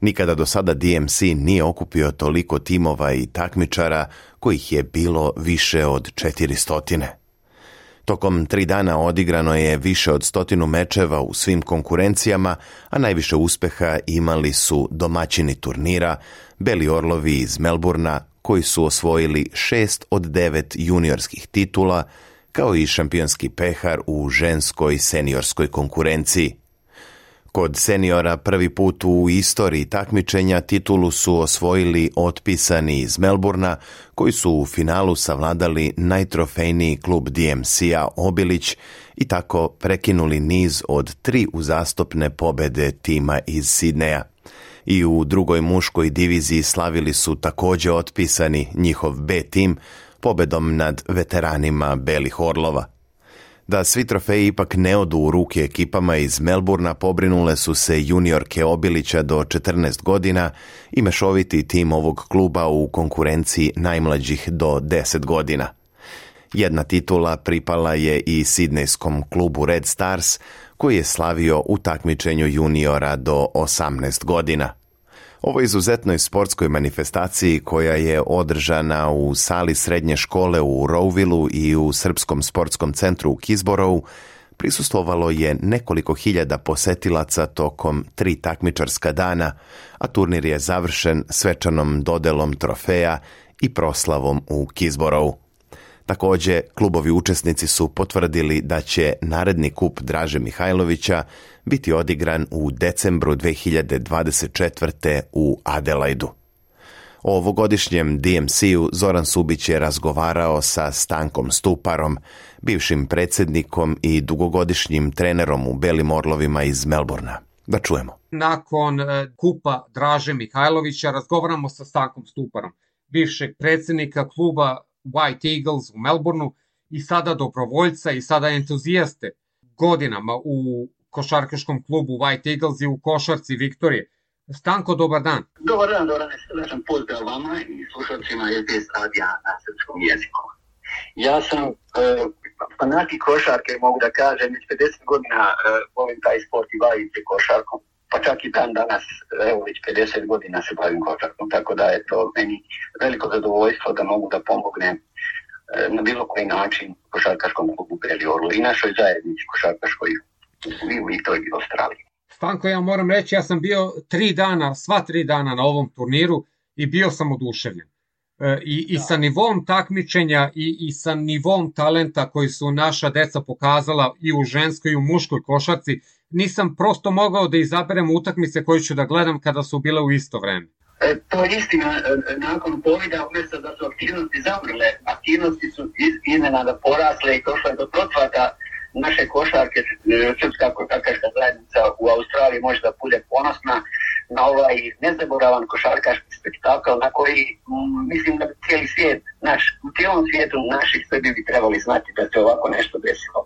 Nikada do sada DMC nije okupio toliko timova i takmičara kojih je bilo više od 400. Tokom tri dana odigrano je više od stotinu mečeva u svim konkurencijama, a najviše uspeha imali su domaćini turnira Beli Orlovi iz Melburna koji su osvojili šest od devet juniorskih titula, kao i šampionski pehar u ženskoj seniorskoj konkurenciji. Kod seniora prvi put u istoriji takmičenja titulu su osvojili otpisani iz Melburna, koji su u finalu savladali najtrofejniji klub DMC-a Obilić i tako prekinuli niz od tri uzastopne pobede tima iz Sidneja i u drugoj muškoj diviziji slavili su takođe otpisani njihov B tim pobedom nad veteranima Belih Orlova. Da svi trofeji ipak ne odu u ruke ekipama iz Melburna pobrinule su se juniorke Obilića do 14 godina i mešoviti tim ovog kluba u konkurenciji najmlađih do 10 godina. Jedna titula pripala je i sidnejskom klubu Red Stars koji je slavio u takmičenju juniora do 18 godina. Ovo izuzetnoj sportskoj manifestaciji koja je održana u sali srednje škole u Rovilu i u Srpskom sportskom centru u Kizborovu prisustvovalo je nekoliko hiljada posetilaca tokom tri takmičarska dana, a turnir je završen svečanom dodelom trofeja i proslavom u Kizborovu. Takođe, klubovi učesnici su potvrdili da će naredni kup Draže Mihajlovića biti odigran u decembru 2024. u Adelaidu. O ovogodišnjem DMC-u Zoran Subić je razgovarao sa Stankom Stuparom, bivšim predsednikom i dugogodišnjim trenerom u Belim Orlovima iz Melburna. Da čujemo. Nakon e, kupa Draže Mihajlovića razgovaramo sa Stankom Stuparom, bivšeg predsednika kluba White Eagles u Melbourneu i sada dobrovoljca i sada entuzijaste godinama u košarkaškom klubu White Eagles i u košarci Viktorije. Stanko, dobar dan. Dobar dan, dobar dan. Ja sam pozdrav vama i slušalcima SBS radija na srpskom jeziku. Ja sam e, fanatik košarke, mogu da kažem, već 50 godina e, volim taj sport i bavim se košarkom pa čak i dan danas, evo već 50 godina se bavim košarkom, tako da je to meni veliko zadovoljstvo da mogu da pomognem e, na bilo koji način košarkaškom klubu Beli Orlo i našoj zajednici košarkaškoj i u Italiji i Australiji. Stanko, ja moram reći, ja sam bio tri dana, sva tri dana na ovom turniru i bio sam oduševljen. E, I, da. I sa nivom takmičenja i, i sa nivom talenta koji su naša deca pokazala i u ženskoj i u muškoj košarci nisam prosto mogao da izaberem utakmice koje ću da gledam kada su bile u isto vreme. E, to je istina, e, nakon COVID-a umesto da su aktivnosti zamrle, aktivnosti su iz, da porasle i došle do procvata naše košarke, e, srpska košarkaška zajednica u Australiji može da bude ponosna na ovaj nezaboravan košarkaški spektakl na koji mm, mislim da bi cijeli svijet, naš, u cijelom svijetu naši Srbi bi trebali znati da se ovako nešto desilo.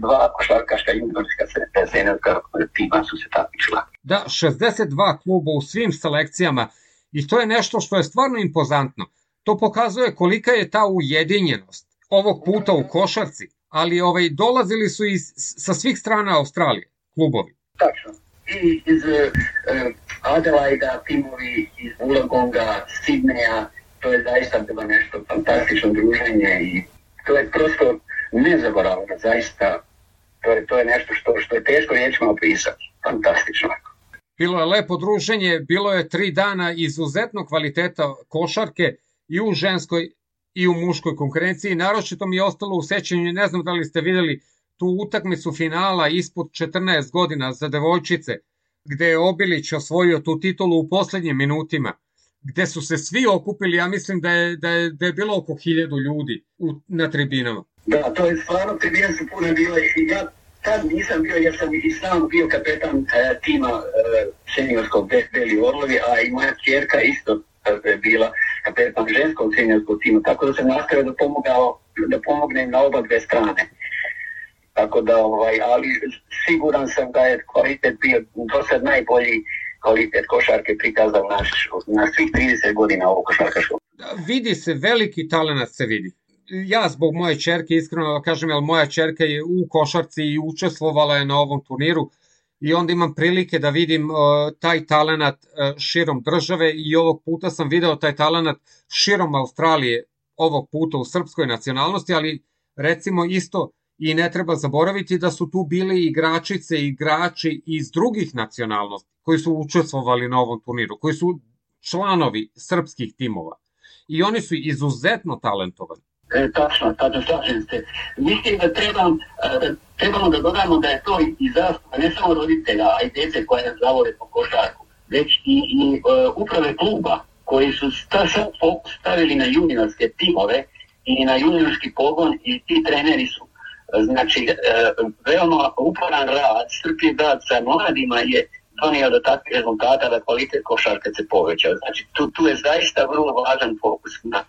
62 košarkaška juniorska seniorska tima su se takmičila. Da, 62 kluba u svim selekcijama i to je nešto što je stvarno impozantno. To pokazuje kolika je ta ujedinjenost ovog puta u košarci, ali ovaj dolazili su iz, sa svih strana Australije klubovi. Tačno i e, iz eh, Adelaida, timovi iz Wollongonga, Sidneja, to je zaista bilo nešto fantastično druženje i to je prosto nezaboravno, zaista to je, to je nešto što, što je teško riječima opisati, fantastično. Bilo je lepo druženje, bilo je tri dana izuzetno kvaliteta košarke i u ženskoj i u muškoj konkurenciji. Naročito mi je ostalo u sećanju, ne znam da li ste videli tu utakmicu finala ispod 14 godina za devojčice, gde je Obilić osvojio tu titulu u poslednjim minutima, gde su se svi okupili, ja mislim da je, da je, da je bilo oko hiljadu ljudi u, na tribinama. Da, to je stvarno tribina su puno bila i ja tad nisam bio, jer sam i sam bio kapetan e, tima e, seniorskog Beli Orlovi, a i moja čerka isto je bila kapetan ženskog seniorskog tima, tako da sam nastavio da pomogao da pomognem na oba dve strane. Tako da, ovaj, ali siguran sam da je kvalitet bio do sad najbolji kvalitet košarke prikazan naš, na svih 30 godina ovog košarkaškog. Da, vidi se, veliki talenat se vidi. Ja zbog moje čerke, iskreno da kažem, jel moja čerka je u košarci i učestvovala je na ovom turniru i onda imam prilike da vidim uh, taj talenat uh, širom države i ovog puta sam video taj talenat širom Australije, ovog puta u srpskoj nacionalnosti, ali recimo isto i ne treba zaboraviti da su tu bili igračice i igrači iz drugih nacionalnosti koji su učestvovali na ovom turniru, koji su članovi srpskih timova. I oni su izuzetno talentovani. E, tačno, tačno, slažem se. Mislim da trebam, e, da trebamo da dodamo da je to i zasluga ne samo roditelja, a i dece koja nas zavode po košarku, već i, i uh, uprave kluba koji su sta, fokus stavili na juniorske timove i na juniorski pogon i ti treneri su Znači, e, veoma uporan rad, strpljiv rad sa mladima je donio do takvih rezultata da kvalitet košarke se poveća. Znači, tu, tu je zaista vrlo važan fokus na,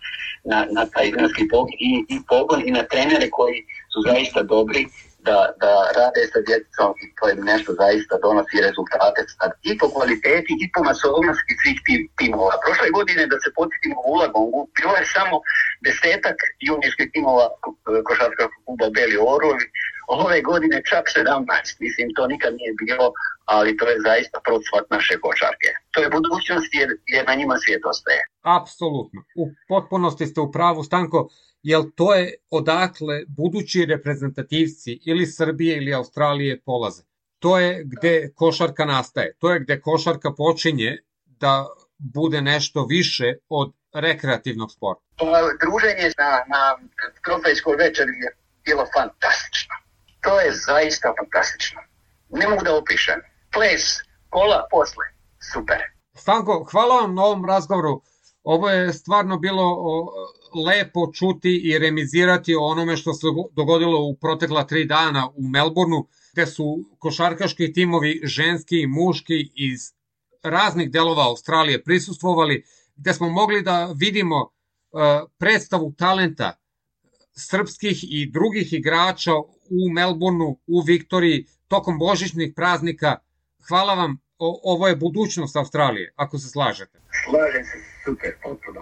na, na taj iranski pogon i, i pogon i na trenere koji su zaista dobri da, da rade sa djecom i to im nešto zaista donosi rezultate sad i po kvaliteti i po masovnosti svih tim, timova. Prošle godine, da se podsjetimo u Ulagongu, bilo je samo desetak juniorskih timova košarka kluba Beli Orovi, ove godine čak 17, mislim to nikad nije bilo, ali to je zaista procvat naše košarke. To je budućnost jer, jer na njima svijet ostaje. Apsolutno, u potpunosti ste u pravu, Stanko, jel to je odakle budući reprezentativci ili Srbije ili Australije polaze? To je gde košarka nastaje, to je gde košarka počinje da bude nešto više od rekreativnog sporta. Pa, druženje na, na trofejskoj večeri je bilo fantastično to je zaista fantastično. Ne mogu da opišem. Ples, kola, posle. Super. Stanko, hvala vam na ovom razgovoru. Ovo je stvarno bilo lepo čuti i remizirati o onome što se dogodilo u protekla tri dana u Melbourneu, gde su košarkaški timovi ženski i muški iz raznih delova Australije prisustvovali, gde smo mogli da vidimo e, predstavu talenta srpskih i drugih igrača u Melbourneu, u Viktoriji, tokom božićnih praznika. Hvala vam, o, ovo je budućnost Australije, ako se slažete. Slažem se, super, potpuno.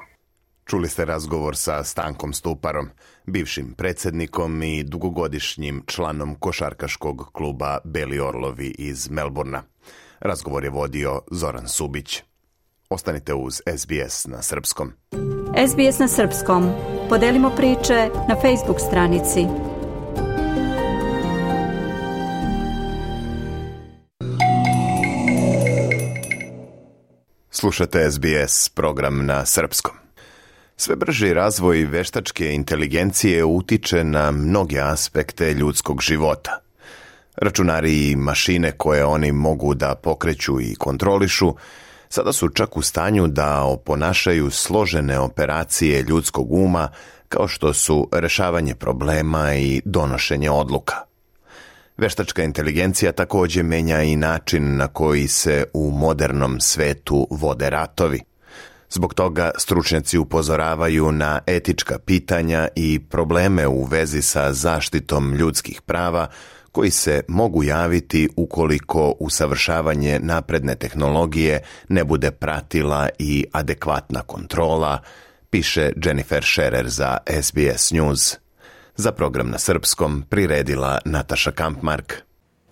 Čuli ste razgovor sa Stankom Stuparom, bivšim predsednikom i dugogodišnjim članom košarkaškog kluba Beli Orlovi iz Melburna. Razgovor je vodio Zoran Subić. Ostanite uz SBS na srpskom. SBS na srpskom. Podelimo priče na Facebook stranici Slušate SBS program na srpskom. Sve brži razvoj veštačke inteligencije utiče na mnoge aspekte ljudskog života. Računari i mašine koje oni mogu da pokreću i kontrolišu sada su čak u stanju da oponašaju složene operacije ljudskog uma kao što su rešavanje problema i donošenje odluka – Veštačka inteligencija takođe menja i način na koji se u modernom svetu vode ratovi. Zbog toga stručnjaci upozoravaju na etička pitanja i probleme u vezi sa zaštitom ljudskih prava koji se mogu javiti ukoliko usavršavanje napredne tehnologije ne bude pratila i adekvatna kontrola, piše Jennifer Scherer za SBS News za program na srpskom priredila Nataša Kampmark.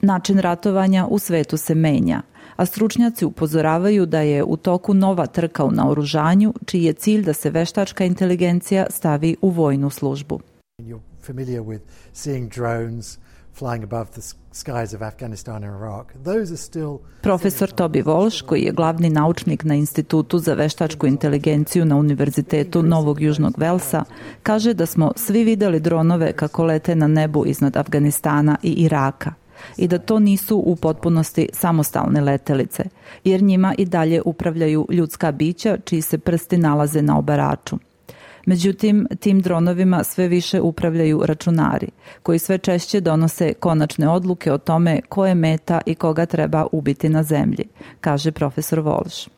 Način ratovanja u svetu se menja, a stručnjaci upozoravaju da je u toku nova trka u naoružanju, čiji je cilj da se veštačka inteligencija stavi u vojnu službu. You're familiar with seeing drones, flying above the skies of Afghanistan and Iraq. Those are still Profesor Toby Walsh, koji je glavni naučnik na Institutu za veštačku inteligenciju na Univerzitetu Novog Južnog Velsa, kaže da smo svi videli dronove kako lete na nebu iznad Afganistana i Iraka i da to nisu u potpunosti samostalne letelice, jer njima i dalje upravljaju ljudska bića čiji se prsti nalaze na obaraču. Međutim, tim dronovima sve više upravljaju računari, koji sve češće donose konačne odluke o tome ko je meta i koga treba ubiti na zemlji, kaže profesor Volš.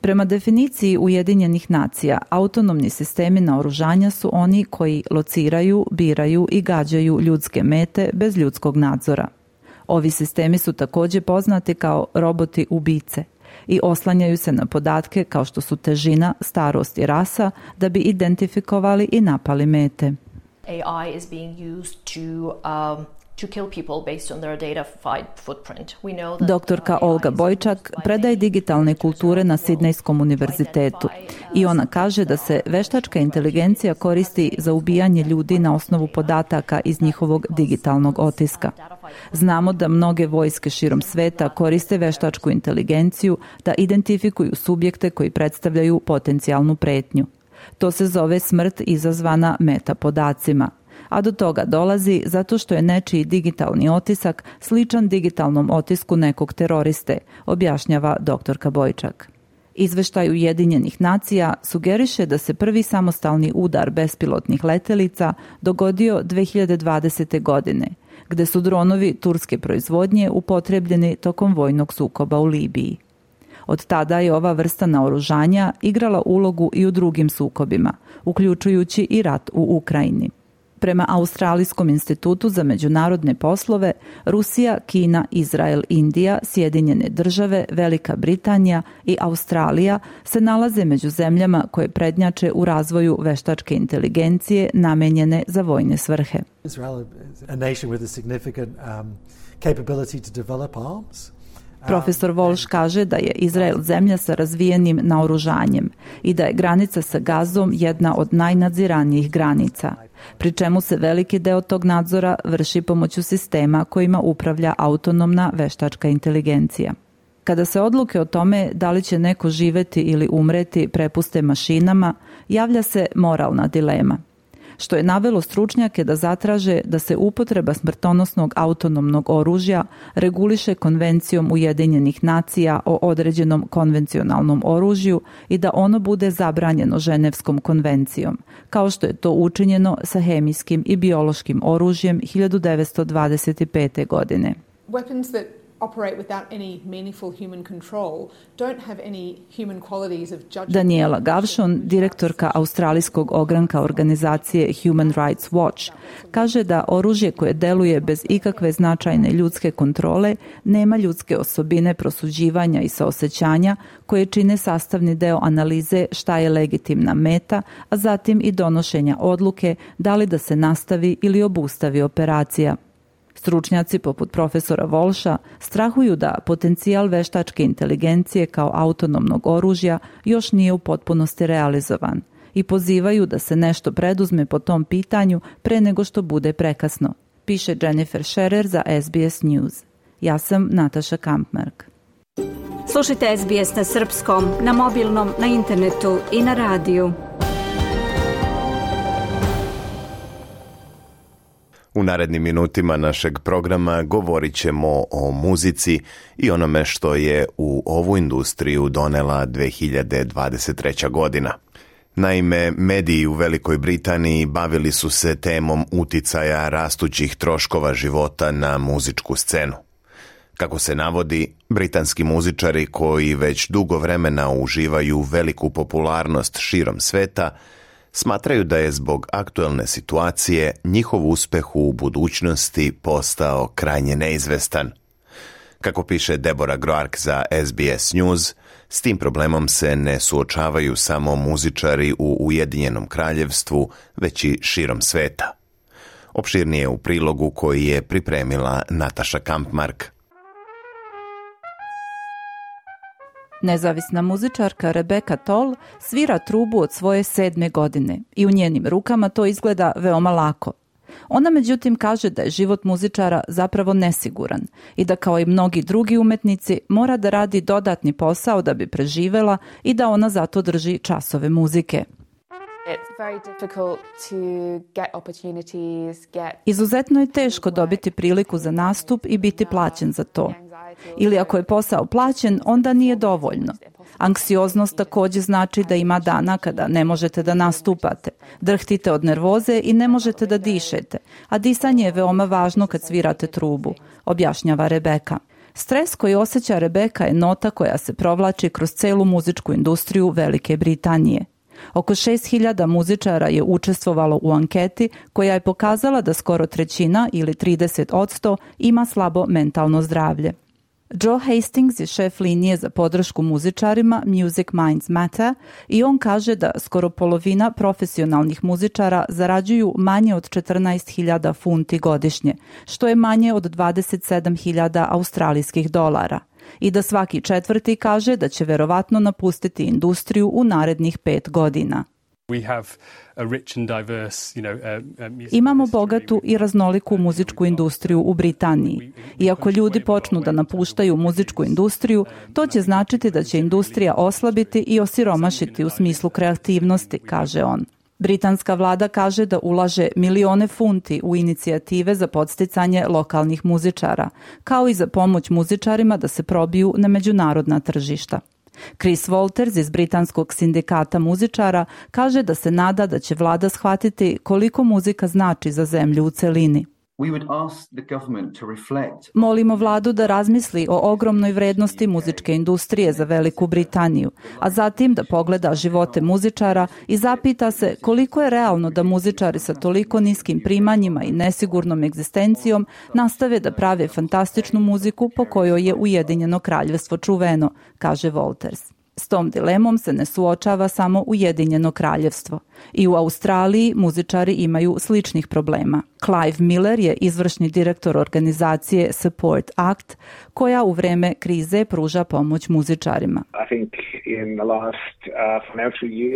Prema definiciji Ujedinjenih nacija, autonomni sistemi naoružanja su oni koji lociraju, biraju i gađaju ljudske mete bez ljudskog nadzora. Ovi sistemi su takođe poznati kao roboti ubice, i oslanjaju se na podatke kao što su težina, starost i rasa da bi identifikovali i napali mete. AI is being used to um, Doktorka uh, Olga Bojčak predaje digitalne kulture na Sidnejskom univerzitetu i ona kaže da se veštačka inteligencija koristi za ubijanje ljudi na osnovu podataka iz njihovog digitalnog otiska. Znamo da mnoge vojske širom sveta koriste veštačku inteligenciju da identifikuju subjekte koji predstavljaju potencijalnu pretnju. To se zove smrt izazvana metapodacima – a do toga dolazi zato što je nečiji digitalni otisak sličan digitalnom otisku nekog teroriste, objašnjava doktorka Bojčak. Izveštaj Ujedinjenih nacija sugeriše da se prvi samostalni udar bespilotnih letelica dogodio 2020. godine, gde su dronovi turske proizvodnje upotrebljeni tokom vojnog sukoba u Libiji. Od tada je ova vrsta naoružanja igrala ulogu i u drugim sukobima, uključujući i rat u Ukrajini. Prema Australijskom institutu za međunarodne poslove, Rusija, Kina, Izrael, Indija, Sjedinjene države, Velika Britanija i Australija se nalaze među zemljama koje prednjače u razvoju veštačke inteligencije namenjene za vojne svrhe. Israel is a nation significant um, capability to develop arms. Profesor Walsh da. kaže da je Izrael da. zemlja sa razvijenim naoružanjem i da je granica sa gazom jedna od najnadziranijih granica, pri čemu se veliki deo tog nadzora vrši pomoću sistema kojima upravlja autonomna veštačka inteligencija. Kada se odluke o tome da li će neko živeti ili umreti prepuste mašinama, javlja se moralna dilema – što je navelo stručnjake da zatraže da se upotreba smrtonosnog autonomnog oružja reguliše konvencijom Ujedinjenih nacija o određenom konvencionalnom oružju i da ono bude zabranjeno Ženevskom konvencijom, kao što je to učinjeno sa hemijskim i biološkim oružjem 1925. godine. Weapons that operate without any any meaningful human human control, don't have qualities of Daniela Gavšon, direktorka australijskog ogranka organizacije Human Rights Watch, kaže da oružje koje deluje bez ikakve značajne ljudske kontrole nema ljudske osobine prosuđivanja i saosećanja koje čine sastavni deo analize šta je legitimna meta, a zatim i donošenja odluke da li da se nastavi ili obustavi operacija. Stručnjaci poput profesora Volša strahuju da potencijal veštačke inteligencije kao autonomnog oružja još nije u potpunosti realizovan i pozivaju da se nešto preduzme po tom pitanju pre nego što bude prekasno, piše Jennifer Scherer za SBS News. Ja sam Nataša Kampmark. Slušajte SBS na srpskom, na mobilnom, na internetu i na radiju. U narednim minutima našeg programa govorit ćemo o muzici i onome što je u ovu industriju donela 2023. godina. Naime, mediji u Velikoj Britaniji bavili su se temom uticaja rastućih troškova života na muzičku scenu. Kako se navodi, britanski muzičari koji već dugo vremena uživaju veliku popularnost širom sveta – smatraju da je zbog aktuelne situacije njihov uspeh u budućnosti postao krajnje neizvestan. Kako piše Debora Groark za SBS News, s tim problemom se ne suočavaju samo muzičari u Ujedinjenom kraljevstvu, već i širom sveta. Opširnije u prilogu koji je pripremila Nataša Kampmark. Nezavisna muzičarka Rebeka Toll svira trubu od svoje sedme godine i u njenim rukama to izgleda veoma lako. Ona međutim kaže da je život muzičara zapravo nesiguran i da kao i mnogi drugi umetnici mora da radi dodatni posao da bi preživela i da ona zato drži časove muzike. It's very difficult to get get... opportunities, Izuzetno je teško dobiti priliku za nastup i biti plaćen za to ili ako je posao plaćen, onda nije dovoljno. Anksioznost takođe znači da ima dana kada ne možete da nastupate, drhtite od nervoze i ne možete da dišete, a disanje je veoma važno kad svirate trubu, objašnjava Rebeka. Stres koji osjeća Rebeka je nota koja se provlači kroz celu muzičku industriju Velike Britanije. Oko 6000 muzičara je učestvovalo u anketi koja je pokazala da skoro trećina ili 30 ima slabo mentalno zdravlje. Joe Hastings je šef linije za podršku muzičarima Music Minds Matter i on kaže da skoro polovina profesionalnih muzičara zarađuju manje od 14.000 funti godišnje, što je manje od 27.000 australijskih dolara i da svaki četvrti kaže da će verovatno napustiti industriju u narednih pet godina. Imamo bogatu i raznoliku muzičku industriju u Britaniji. I ako ljudi počnu da napuštaju muzičku industriju, um, to će značiti da će industrija oslabiti i osiromašiti u smislu kreativnosti, kaže on. Britanska vlada kaže da ulaže milione funti u inicijative za podsticanje lokalnih muzičara, kao i za pomoć muzičarima da se probiju na međunarodna tržišta. Chris Walters iz Britanskog sindikata muzičara kaže da se nada da će vlada shvatiti koliko muzika znači za zemlju u celini. Molimo vladu da razmisli o ogromnoj vrednosti muzičke industrije za Veliku Britaniju, a zatim da pogleda živote muzičara i zapita se koliko je realno da muzičari sa toliko niskim primanjima i nesigurnom egzistencijom nastave da prave fantastičnu muziku po kojoj je Ujedinjeno kraljevstvo čuveno, kaže Walters. S tom dilemom se ne suočava samo Ujedinjeno kraljevstvo. I u Australiji muzičari imaju sličnih problema. Clive Miller je izvršni direktor organizacije Support Act, koja u vreme krize pruža pomoć muzičarima. Uh,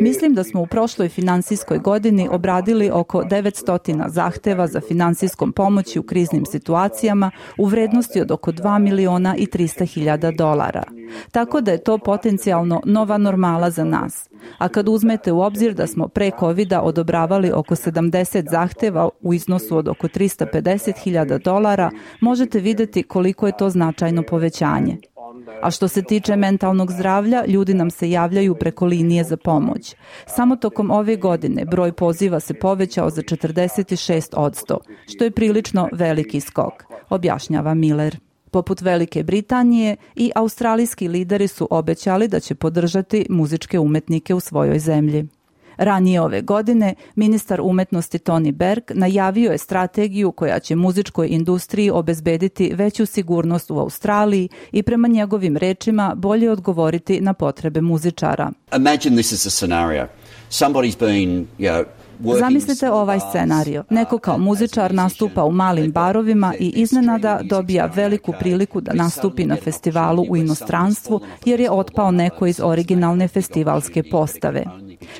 Mislim da smo u prošloj finansijskoj godini obradili oko 900 zahteva za finansijskom pomoći u kriznim situacijama u vrednosti od oko 2 miliona i 300 hiljada dolara. Tako da je to potencijalno nova normala za nas. A kad uzmete u obzir da smo pre covid odobravali oko 70 zahteva u iznosu od oko 350.000 dolara možete videti koliko je to značajno povećanje. A što se tiče mentalnog zdravlja, ljudi nam se javljaju preko linije za pomoć. Samo tokom ove godine broj poziva se povećao za 46%, što je prilično veliki skok, objašnjava Miller. Poput Velike Britanije i australijski lideri su obećali da će podržati muzičke umetnike u svojoj zemlji. Ranije ove godine ministar umetnosti Tony Berg najavio je strategiju koja će muzičkoj industriji obezbediti veću sigurnost u Australiji i prema njegovim rečima bolje odgovoriti na potrebe muzičara. Imagine this is a scenario. Somebody's been, you know, Zamislite ovaj scenario. Uh, neko kao muzičar nastupa u malim barovima i iznenada dobija veliku priliku da nastupi na festivalu u inostranstvu jer je otpao neko iz originalne festivalske postave.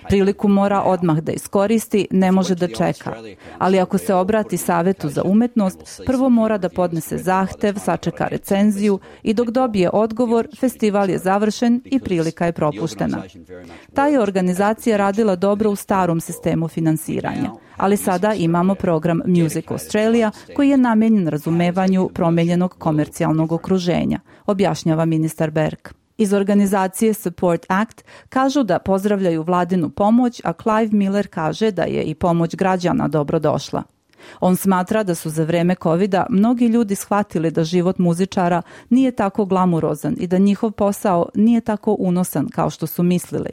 Priliku mora odmah da iskoristi, ne može da čeka. Ali ako se obrati Savetu za umetnost, prvo mora da podnese zahtev, sačeka recenziju i dok dobije odgovor, festival je završen i prilika je propuštena. Ta je organizacija radila dobro u starom sistemu finansiranja, ali sada imamo program Music Australia koji je namenjen razumevanju promenjenog komercijalnog okruženja, objašnjava ministar Berg. Iz organizacije Support Act kažu da pozdravljaju vladinu pomoć, a Clive Miller kaže da je i pomoć građana dobrodošla. On smatra da su za vreme covid mnogi ljudi shvatili da život muzičara nije tako glamurozan i da njihov posao nije tako unosan kao što su mislili.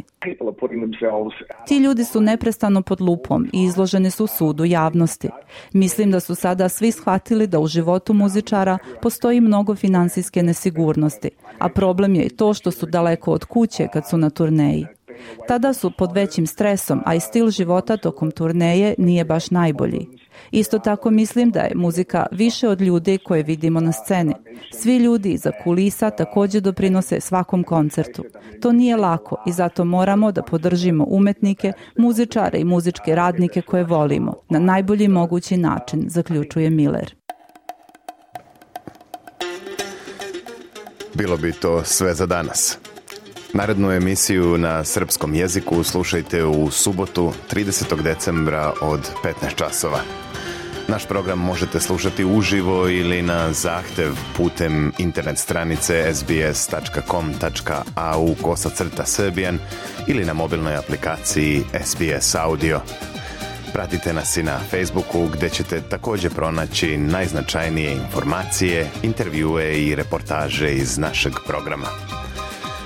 Ti ljudi su neprestano pod lupom i izloženi su sudu javnosti. Mislim da su sada svi shvatili da u životu muzičara postoji mnogo finansijske nesigurnosti, a problem je i to što su daleko od kuće kad su na turneji. Tada su pod većim stresom, a i stil života tokom turneje nije baš najbolji. Isto tako mislim da je muzika više od ljude koje vidimo na sceni. Svi ljudi iza kulisa takođe doprinose svakom koncertu. To nije lako i zato moramo da podržimo umetnike, muzičare i muzičke radnike koje volimo na najbolji mogući način, zaključuje Miller. Bilo bi to sve za danas. Narednu emisiju na srpskom jeziku slušajte u subotu 30. decembra od 15 časova. Naš program možete slušati uživo ili na zahtev putem internet stranice sbs.com.au kosacrta srbijan ili na mobilnoj aplikaciji SBS Audio. Pratite nas i na Facebooku gde ćete takođe pronaći najznačajnije informacije, intervjue i reportaže iz našeg programa.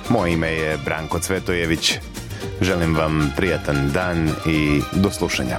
Moje ime je Branko Cvetojević. Želim vam prijatan dan i do slušanja.